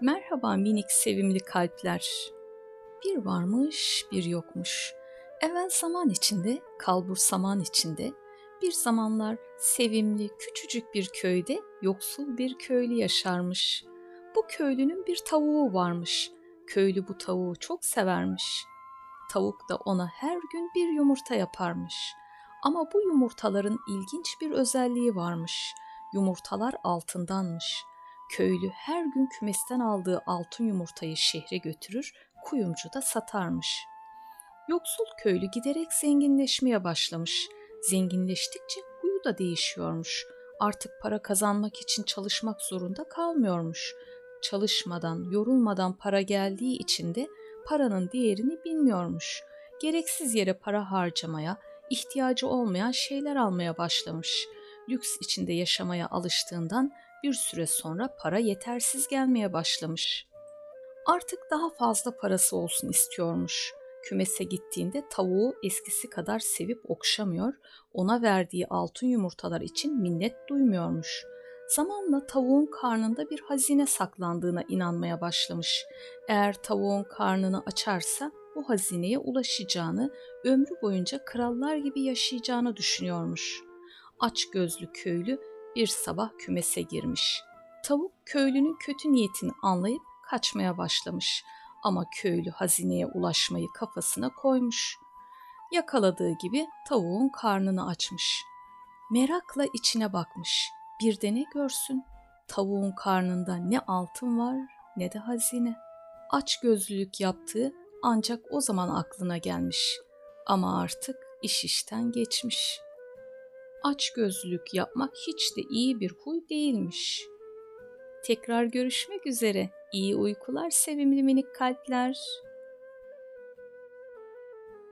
Merhaba minik sevimli kalpler. Bir varmış, bir yokmuş. Evvel zaman içinde, kalbur saman içinde, bir zamanlar sevimli küçücük bir köyde yoksul bir köylü yaşarmış. Bu köylünün bir tavuğu varmış. Köylü bu tavuğu çok severmiş. Tavuk da ona her gün bir yumurta yaparmış. Ama bu yumurtaların ilginç bir özelliği varmış. Yumurtalar altındanmış.'' Köylü her gün kümesten aldığı altın yumurtayı şehre götürür, kuyumcu da satarmış. Yoksul köylü giderek zenginleşmeye başlamış. Zenginleştikçe huyu da değişiyormuş. Artık para kazanmak için çalışmak zorunda kalmıyormuş. Çalışmadan, yorulmadan para geldiği için de paranın değerini bilmiyormuş. Gereksiz yere para harcamaya, ihtiyacı olmayan şeyler almaya başlamış. Lüks içinde yaşamaya alıştığından bir süre sonra para yetersiz gelmeye başlamış. Artık daha fazla parası olsun istiyormuş. Kümese gittiğinde tavuğu eskisi kadar sevip okşamıyor, ona verdiği altın yumurtalar için minnet duymuyormuş. Zamanla tavuğun karnında bir hazine saklandığına inanmaya başlamış. Eğer tavuğun karnını açarsa bu hazineye ulaşacağını, ömrü boyunca krallar gibi yaşayacağını düşünüyormuş. Aç gözlü köylü bir sabah kümese girmiş. Tavuk köylünün kötü niyetini anlayıp kaçmaya başlamış ama köylü hazineye ulaşmayı kafasına koymuş. Yakaladığı gibi tavuğun karnını açmış. Merakla içine bakmış. Bir de ne görsün? Tavuğun karnında ne altın var ne de hazine. Aç gözlülük yaptığı ancak o zaman aklına gelmiş. Ama artık iş işten geçmiş.'' Aç gözlülük yapmak hiç de iyi bir huy değilmiş. Tekrar görüşmek üzere. İyi uykular sevimli minik kalpler.